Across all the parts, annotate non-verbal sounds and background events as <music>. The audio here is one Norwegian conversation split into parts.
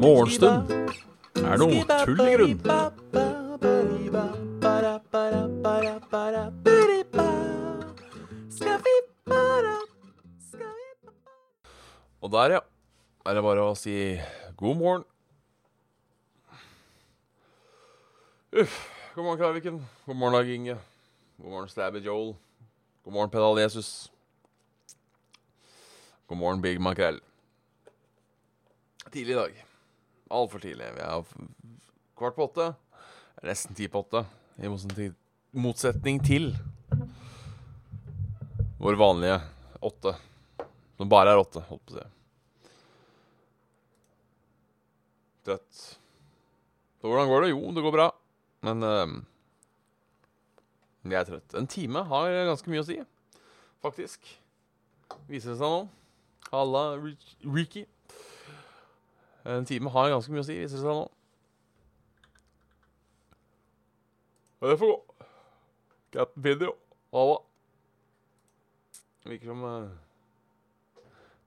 Morgenstund er noe tull i grunn. Og der, ja, er det bare å si god morgen. Uff. God morgen, Kraviken. God morgen, Dag Inge. God morgen, Stabby Joel. God morgen, Pedal Jesus. God morgen, Big Makrell. Tidlig i dag. Altfor tidlig. Vi er kvart på åtte. Nesten ti på åtte. I motsetning- til vår vanlige åtte. Som bare er åtte, holdt på å si. Trøtt. Så hvordan går det? Jo, det går bra. Men ehm, jeg er trøtt. En time har ganske mye å si, faktisk. Viser det seg nå. Halla, Ricky. En time har ganske mye å si, viser det seg nå. Og det får gå. Captain Video. Halla. Virker som eh,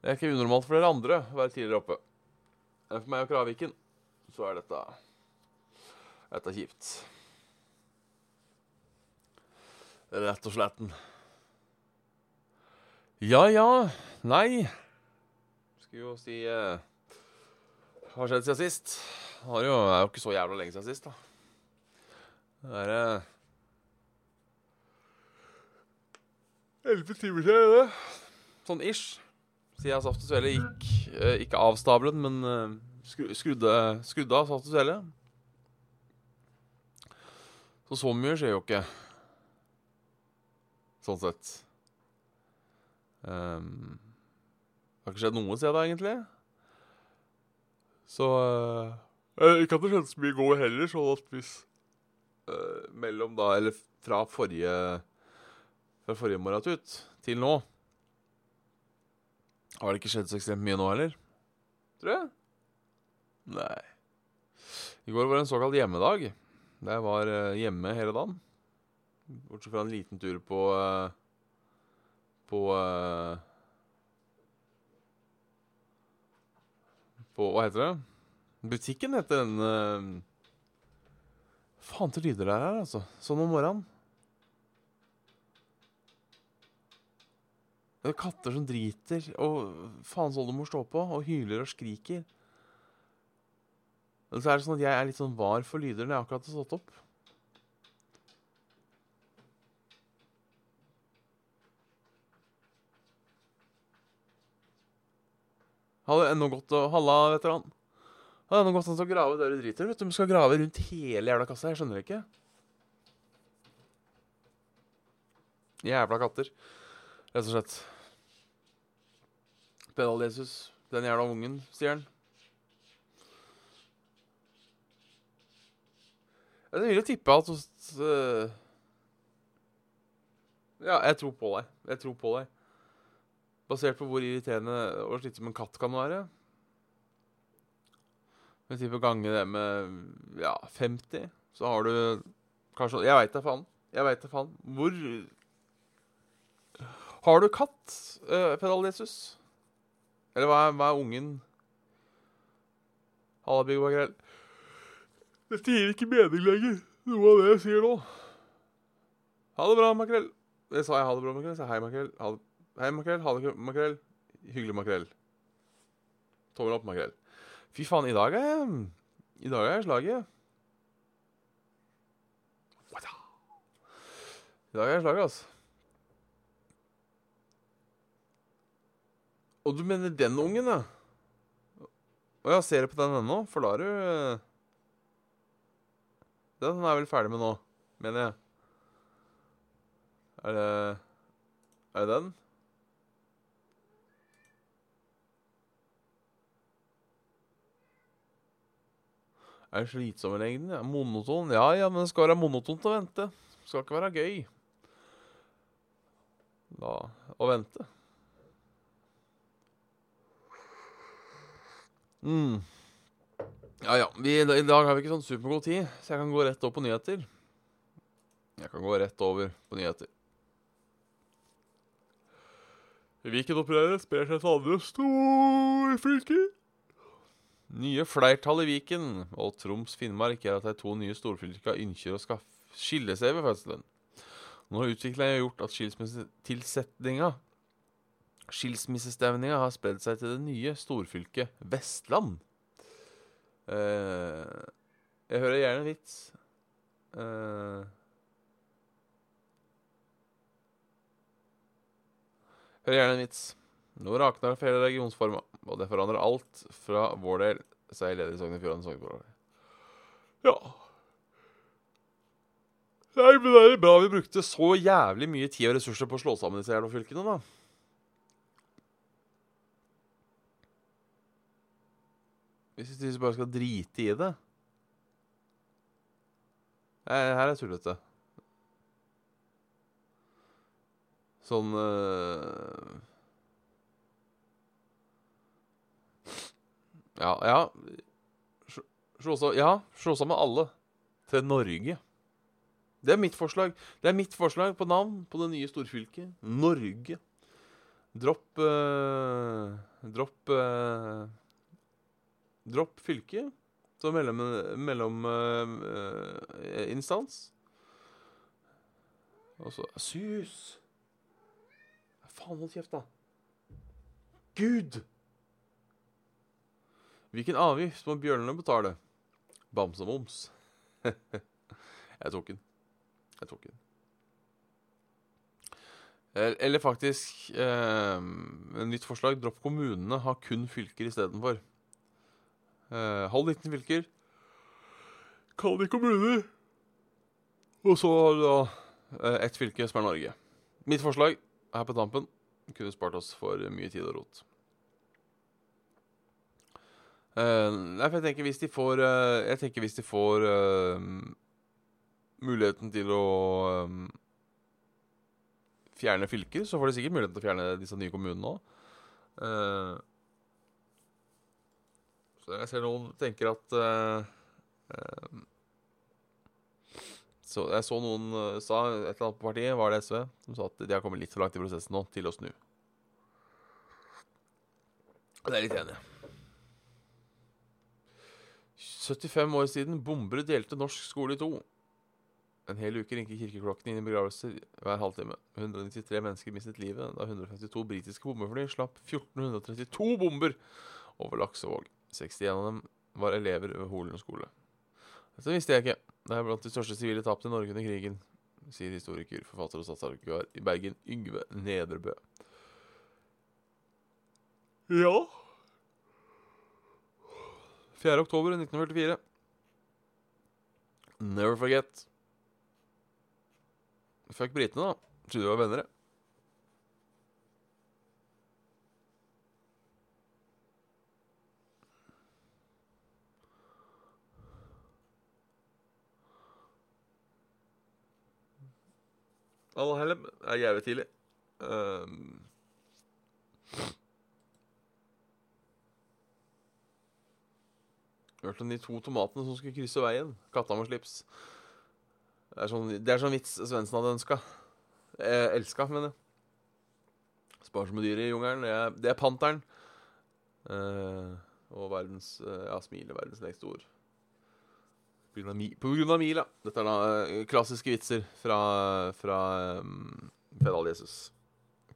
Det er ikke unormalt for dere andre å være tidligere oppe. For meg og Kraviken så er dette Dette er kjipt. Rett og slett. Ja, ja. Nei. Skulle jo si eh, Hva har skjedd siden sist? Har jo, det er jo ikke så jævla lenge siden sist, da. Det er eh, timer siden, det. Sånn ish. Siden Saft og Svele gikk eh, ikke av stabelen, men eh, skru, skrudde, skrudde av Saft og Svele. Så så mye skjer jo ikke. Sånn sett. Um, det har ikke skjedd noe siden da, egentlig. Så eh, eh, Ikke at det skjedde så mye går heller, sånn at hvis uh, Mellom da, eller fra forrige Fra forrige morgen ut til nå Har det ikke skjedd så ekstremt mye nå heller? Tror jeg. Nei. I går var det en såkalt hjemmedag. Jeg var eh, hjemme hele dagen. Bortsett fra en liten tur på eh, På eh, På Hva heter det? Butikken heter den uh, Faen til lyder det er her, altså. Sånn om morgenen. Det er katter som driter, og faens oldemor står på og hyler og skriker. Men så er det sånn at jeg er litt sånn var for lyder når jeg akkurat har stått opp. Hadde ennå gått og Halla, veteran. Hadde ennå gått an å grave der du driter. Vet du, De skal grave rundt hele jævla kassa. Jeg skjønner det ikke. Jævla katter. Rett og slett. Pedal-Jesus. Den jævla ungen, sier han. Jeg vil jo tippe at øh, Ja, jeg tror på deg. Jeg tror på deg. Basert på hvor irriterende og slitsom en katt kan være. Hvis vi får gange det med ja, 50, så har du kanskje Jeg veit da faen. Jeg veit da faen. Hvor Har du katt, uh, Pedal-Jesus? Eller hva er, hva er ungen? Halla, Big Makrell. Dette gir ikke mening lenger, noe av det jeg sier nå. Ha det bra, Makrell. Det sa jeg ha det bra, Makrell. Jeg sa hei, Makrell. Ha det. Hei, Makrell. Ha det, Makrell. Hyggelig, Makrell. Tommel opp, Makrell. Fy faen, i dag er jeg I dag er jeg slaget. I dag er jeg slaget, altså. Og du mener den ungen, ja? Å ja, ser du på den ennå? For da er du eh, Den er jeg vel ferdig med nå, mener jeg. Er det Er det den? Er slitsom i lengden? Ja, monoton? Ja, ja, men det skal være monotont å vente. Det skal ikke være gøy. Da Å vente. Mm. Ja, ja. Vi, I dag har vi ikke sånn supergod tid, så jeg kan gå rett over på nyheter. Jeg kan gå rett over på nyheter. Viken opererer sprer seg til andre storfylker. Nye flertall i Viken og Troms Finnmark er at de to nye storfylkene ønsker å skal skille seg ved fødselen. Nå har utviklingen gjort at skilsmissetilsetninga Skilsmissestemninga har spredd seg til det nye storfylket Vestland. Eh, jeg hører gjerne en vits. Eh, hører gjerne en vits. Nå rakner hele regionsforma, og det forandrer alt fra vår del, sier leder i Sogn og Fjordane Sogneforening. Ja. Nei, men det er bra vi brukte så jævlig mye tid og ressurser på å slå sammen disse jævla fylkene, da. Hvis vi bare skal drite i det Nei, her er tullete. Sånn øh... Ja, ja Slå sammen Ja, slå alle til Norge. Det er mitt forslag. Det er mitt forslag på navn på det nye storfylket. Norge. Dropp eh, Dropp eh, Dropp fylke som mellominstans. Instans og så Sus! Faen, hold kjeft, da. Gud! Hvilken avgift må bjørnene betale? Bamsemums. <laughs> Jeg tok den. Jeg tok den. Eller faktisk eh, Nytt forslag. Dropp kommunene. Ha kun fylker istedenfor. Eh, halv 19 fylker. Kall de kommuner. Og så har du da uh, ett fylke, som er Norge. Mitt forslag her på tampen kunne spart oss for mye tid og rot. Uh, nei, for jeg tenker hvis de får uh, Jeg tenker hvis de får uh, muligheten til å um, fjerne fylker, så får de sikkert muligheten til å fjerne disse nye kommunene òg. Så jeg ser noen tenker at så Jeg så noen sa et eller annet på partiet, var det SV, som sa at de har kommet litt for langt i prosessen nå til å snu. Det er jeg litt enig i. 75 år siden bombere delte norsk skole i to. En hel uke ringte kirkeklokkene inn i begravelser hver halvtime. 193 mennesker mistet livet da 152 britiske bombefly slapp 1432 bomber over Laksevåg. 61 av dem var elever ved Holen skole. Dette visste jeg ikke. Det er blant de største sivile tapene i Norge under krigen, sier historiker, forfatter og statsarkivar i Bergen, Yngve Nedrebø. Ja 4. oktober 1944. Never forget. Fuck britene, da. Trodde vi var venner, jeg. Alle er jævlig tidlig. Um, Hørte om de to tomatene som skulle krysse veien. Katta med slips. Det er sånn, det er sånn vits Svendsen hadde ønska. Eh, elska, mener jeg. Sparsomme dyr i jungelen. Det er, det er panteren. Eh, og verdens eh, Ja, smile, verdens lengste ord. På grunn, på grunn av mila. Dette er da eh, klassiske vitser fra, fra um, Pedal-Jesus.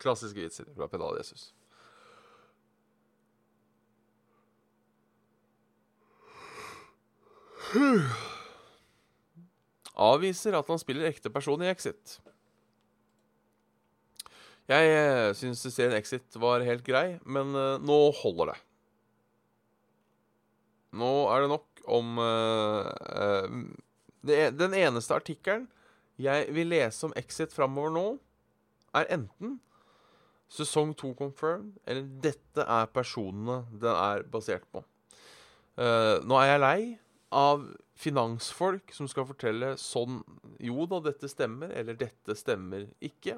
Klassiske vitser fra Pedal-Jesus. Avviser at han spiller ekte person i Exit. Jeg eh, syns serien Exit var helt grei, men uh, nå holder det. Nå er det nok om uh, det, Den eneste artikkelen jeg vil lese om Exit framover nå, er enten sesong to confirmed, eller dette er personene den er basert på. Uh, nå er jeg lei av finansfolk som skal fortelle sånn Jo da, dette stemmer, eller dette stemmer ikke.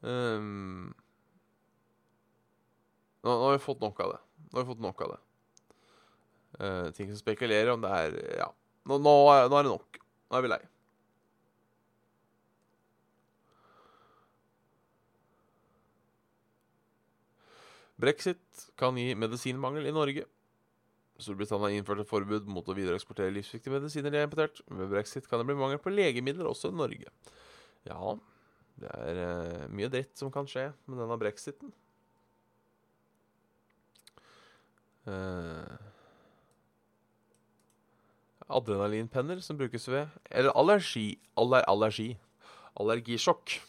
Um, nå, nå, har vi fått nok av det. Nå har vi fått nok av det. Uh, ting som spekulerer om det er Ja. Nå, nå, er, nå er det nok. Nå er vi lei. Brexit kan gi medisinmangel i Norge. Storbritannia har innført et forbud mot å videreeksportere livsviktige medisiner de har importert. Ved brexit kan det bli mangel på legemidler også i Norge. Ja, det er uh, mye dritt som kan skje med denne brexiten. Uh, adrenalinpenner som brukes ved Eller allergi. Aller, allergi. Allergisjokk.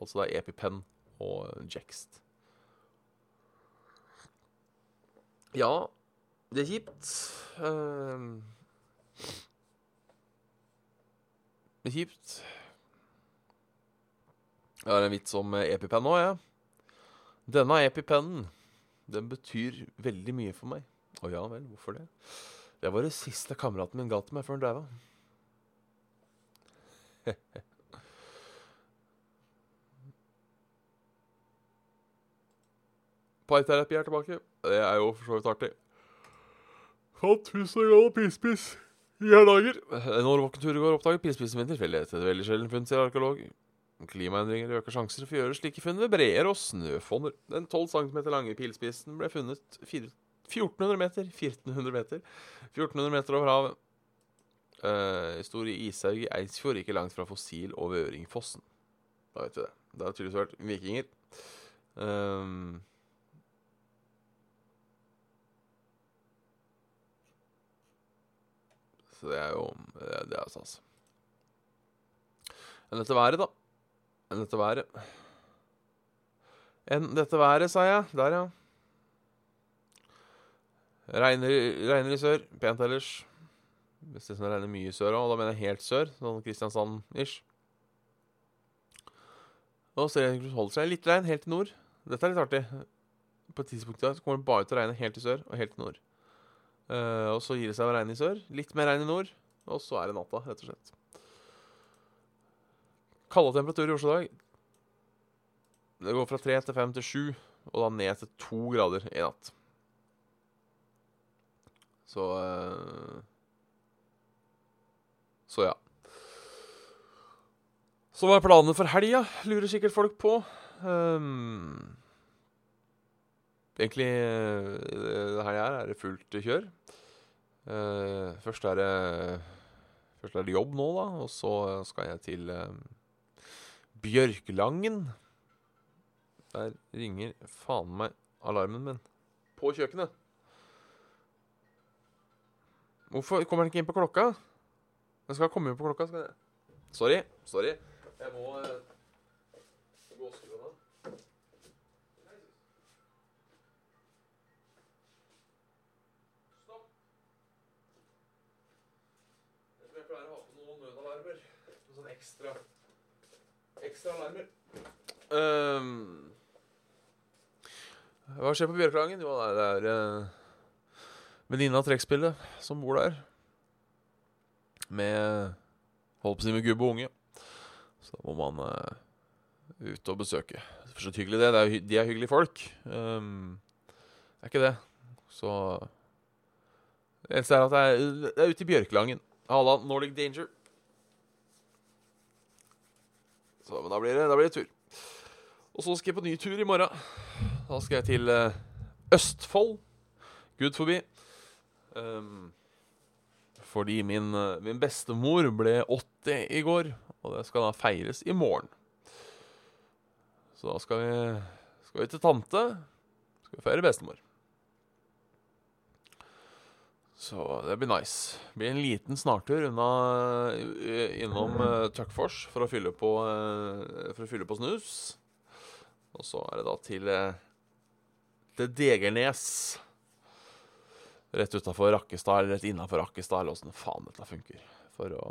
Altså det er EpiPen og Jext. Ja, det er kjipt. Uh, det er kjipt. Jeg har en vits om EpiPen òg, jeg. Ja. Denne EpiPennen, den betyr veldig mye for meg. Å ja vel, hvorfor det? Det var det siste kameraten min ga til meg før han daua. <laughs> Parterapi er tilbake. Det er jo for så vidt artig. Fant tusen ganger pilspiss i her dager. En årvåken tur i går oppdaget pilspissen min tilfeldighet. Et veldig sjelden funn, sier arkeolog. Klimaendringer øker sjanser for å gjøre slike funn ved breer og snøfonner. Den 12 cm lange pilspissen ble funnet 1400 meter 1400 meter 1400 meter over havet. Uh, stor ishaug i Eidsfjord, ikke langt fra Fossil og Vøringfossen. Da vet vi det. Det har tydeligvis vært vikinger. Um, Så det er jo Det, er stas. Enn dette været, da. Enn dette været. Enn dette været, sa jeg. Der, ja. Regner, regner i sør. Pent ellers. Hvis det regner mye i sør òg, da mener jeg helt sør. Sånn Kristiansand-ish. Og så holder seg litt regn helt til nord. Dette er litt artig. På et tidspunkt så kommer det bare til å regne helt til sør og helt til nord. Uh, og så gir det seg å regne i sør. Litt mer regn i nord. Og så er det natta, rett og slett. Kalde temperaturer i Oslo i dag. Det går fra tre til fem til sju, og da ned til to grader i natt. Så uh, Så ja. Så hva er planene for helga, lurer sikkert folk på. Um, egentlig uh, det her er det fullt kjør. Uh, først, er det, først er det jobb nå, da. Og så skal jeg til uh, Bjørklangen. Der ringer faen meg alarmen min. På kjøkkenet. Hvorfor kommer den ikke inn på klokka? Den skal komme inn på klokka. Skal jeg... Sorry. Sorry. Jeg må uh, gå og skru av den. Sånn ekstra Ekstra alarmer. Um, hva skjer på Bjørklangen? Jo, det er uh, venninna av trekkspillet som bor der. Med Holdt på å si med gubbe og unge. Så da må man uh, ut og besøke. Det er så hyggelig, det. det er, de er hyggelige folk. Um, det er ikke det. Så Det eneste er at det er, det er ute i Bjørklangen. Halla, Nordic Danger. Så, men da blir, det, da blir det tur. Og så skal jeg på ny tur i morgen. Da skal jeg til uh, Østfold. Gud forbi. Um, fordi min, uh, min, bestemor ble 80 i går, og det skal da feires i morgen. Så da skal vi, skal vi til tante. Skal vi feire bestemor. Så det blir nice. Det blir en liten snartur unna, innom uh, Tuckfors for å fylle på, uh, for å fylle på snus. Og så er det da til, uh, til Degernes. Rett utafor Rakkestad, eller rett innafor Rakkestad, eller åssen faen dette funker. For å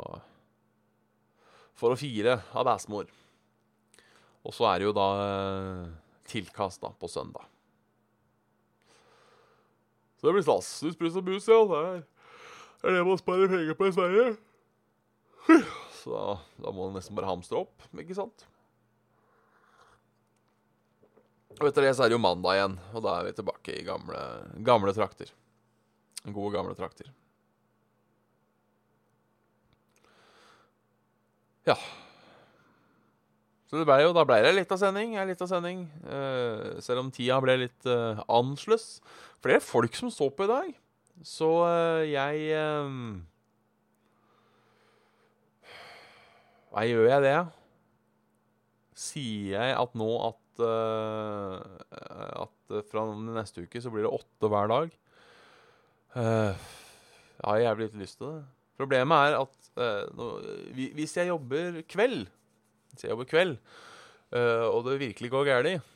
For å fire av bæsmor. Og så er det jo da tilkast da på søndag. Så det blir stas. Snusbrus og bus, ja. Det er det man sparer penger på i Sverige. Så da må du nesten bare hamstre opp, ikke sant? Og etter det så er det jo mandag igjen, og da er vi tilbake i gamle, gamle trakter. Gode, gamle trakter. Ja. Så det ble jo, da ble det litt av sending. Litt av sending. Uh, selv om tida ble litt uh, annerledes. Flere folk som så på i dag. Så uh, jeg Hva gjør jeg det? Sier jeg at nå at At fra neste uke så blir det åtte hver dag? Jeg har jævlig lite lyst til det. Problemet er at hvis jeg jobber kveld Jeg jobber kveld, uh, og det virkelig går galt,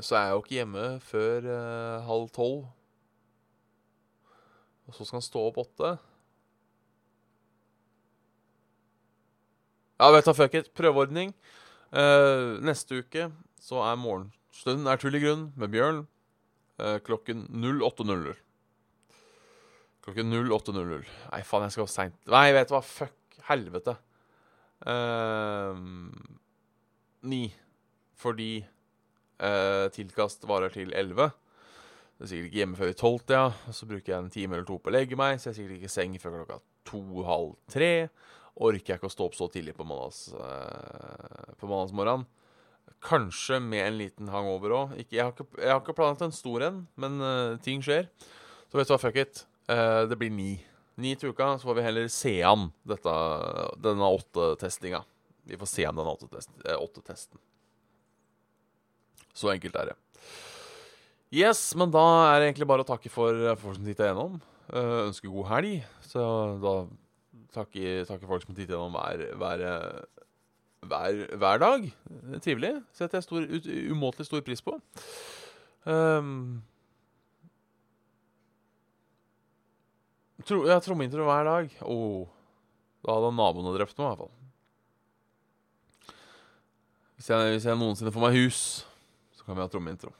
så er jeg jo ikke hjemme før uh, halv tolv. Og så skal han stå opp åtte. Ja, vet du fuck it. Prøveordning. Uh, neste uke så er morgenstunden er tull i grunn med Bjørn klokken 08.00. Klokken 08.00. Nei, faen, jeg skal seint Nei, vet du hva, fuck. Helvete. Eh, Ni. Fordi uh, tilkast varer til 11. Jeg er sikkert ikke hjemme før i tolvtida. og Så bruker jeg en time eller to på å legge meg, så jeg er sikkert ikke i seng før klokka to-halv tre. Orker jeg ikke å stå opp så tidlig på, mandags, uh, på mandagsmorgenen. Kanskje med en liten hangover òg. Jeg, har ikke- ikke planlagt en stor en, men uh, ting skjer. Så vet du hva, fuck it. Uh, det blir ni. Ni til uka, så får vi heller se an dette, denne åttetestinga. Vi får se an denne eh, åttetesten. Så enkelt er det. Yes, men da er det egentlig bare å takke for eh, folk som titta gjennom. Eh, ønske god helg. Så da takker takke folk som titter gjennom hver, hver, hver, hver dag. Trivelig. Setter jeg stor, umåtelig stor pris på. Um, tro, ja, trommeintro hver dag. Oh, da hadde naboene drept meg, i hvert fall. Hvis jeg, hvis jeg noensinne får meg hus, så kan vi ha trommeintro.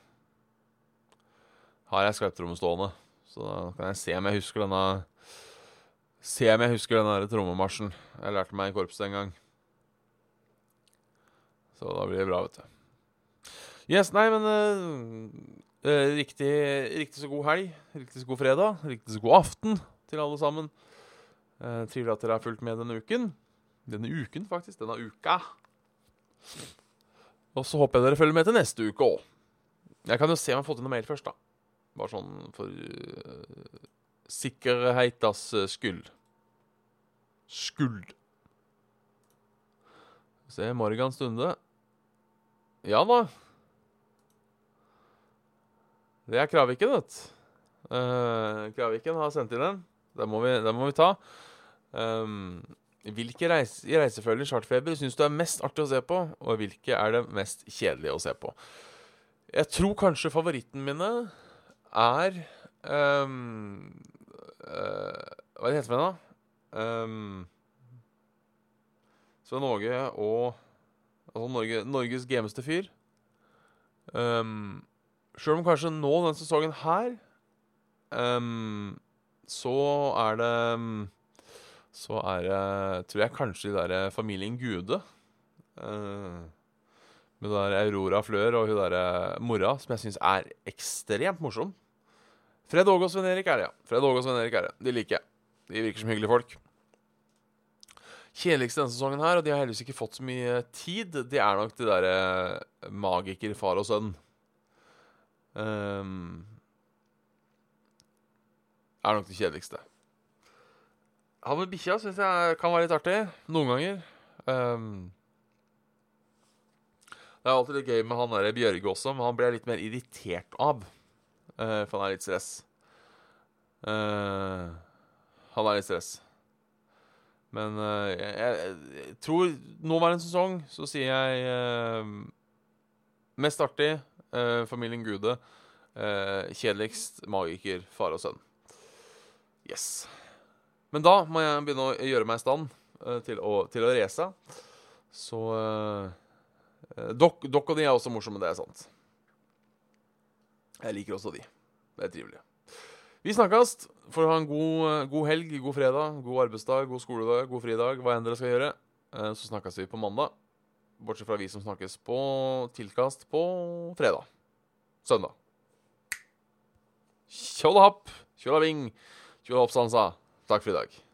Har jeg skarptromme stående, så da kan jeg se om jeg husker denne Se om jeg husker den der trommemarsjen jeg lærte meg i korpset en gang. Så da blir det bra, vet du. Yes, nei, men uh, uh, riktig, riktig så god helg. Riktig så god fredag. Riktig så god aften til alle sammen. Eh, trivelig at dere har fulgt med denne uken. Denne uken, faktisk. Denne uka. Og så håper jeg dere følger med til neste uke òg. Jeg kan jo se om jeg har fått inn noe mail først, da. Bare sånn for uh, sikkerhetas skyld. skyld. Skuld. Se, Morgan Stunde. Ja da. Det er Kraviken, vet du. Uh, Kraviken har sendt inn en. Den må vi, den må vi ta. Um, hvilke reise, reisefølger chartfeber syns du er mest artig å se på, og hvilke er det mest kjedelige å se på? Jeg tror kanskje favoritten mine er um, uh, Hva er det heter den, da? Um, Svein Åge og Altså Norge, Norges gameste fyr. Um, Sjøl om kanskje nå, denne sesongen her, um, så er det um, Så er det Tror jeg kanskje de derre familien Gude. Uh, med det der Aurora Flør og hun derre mora, som jeg syns er ekstremt morsom. Fred Åge og Sven Erik er det, ja. Fred Åge og Sven Erik er det. De liker jeg. De virker som hyggelige folk. Kjedeligste denne sesongen her, og de har heldigvis ikke fått så mye tid, det er nok de derre magiker far og sønn. Um, er nok det kjedeligste. Han med bikkja syns jeg kan være litt artig. Noen ganger. Um, det er alltid litt gøy med han der Bjørge også, men han blir jeg litt mer irritert av. Uh, for han er litt stress. Uh, han er litt stress. Men uh, jeg, jeg, jeg tror nåværende sesong så sier jeg mest artig familien Gude. kjedeligst magiker far og sønn. Yes. Men da må jeg begynne å gjøre meg i stand eh, til, å, til å race. Så eh, Dokk Dok, dok og de er også morsomme, det er sant. Jeg liker også de. Det er trivelig. Vi snakkes. Får ha en god, eh, god helg, god fredag, god arbeidsdag, god skoledag, god fridag, hva enn dere skal gjøre. Eh, Så snakkes vi på mandag. Bortsett fra vi som snakkes på tilkast på fredag. Søndag. Tjollahapp, tjollaving, tjollahoppsansa. Takk for i dag.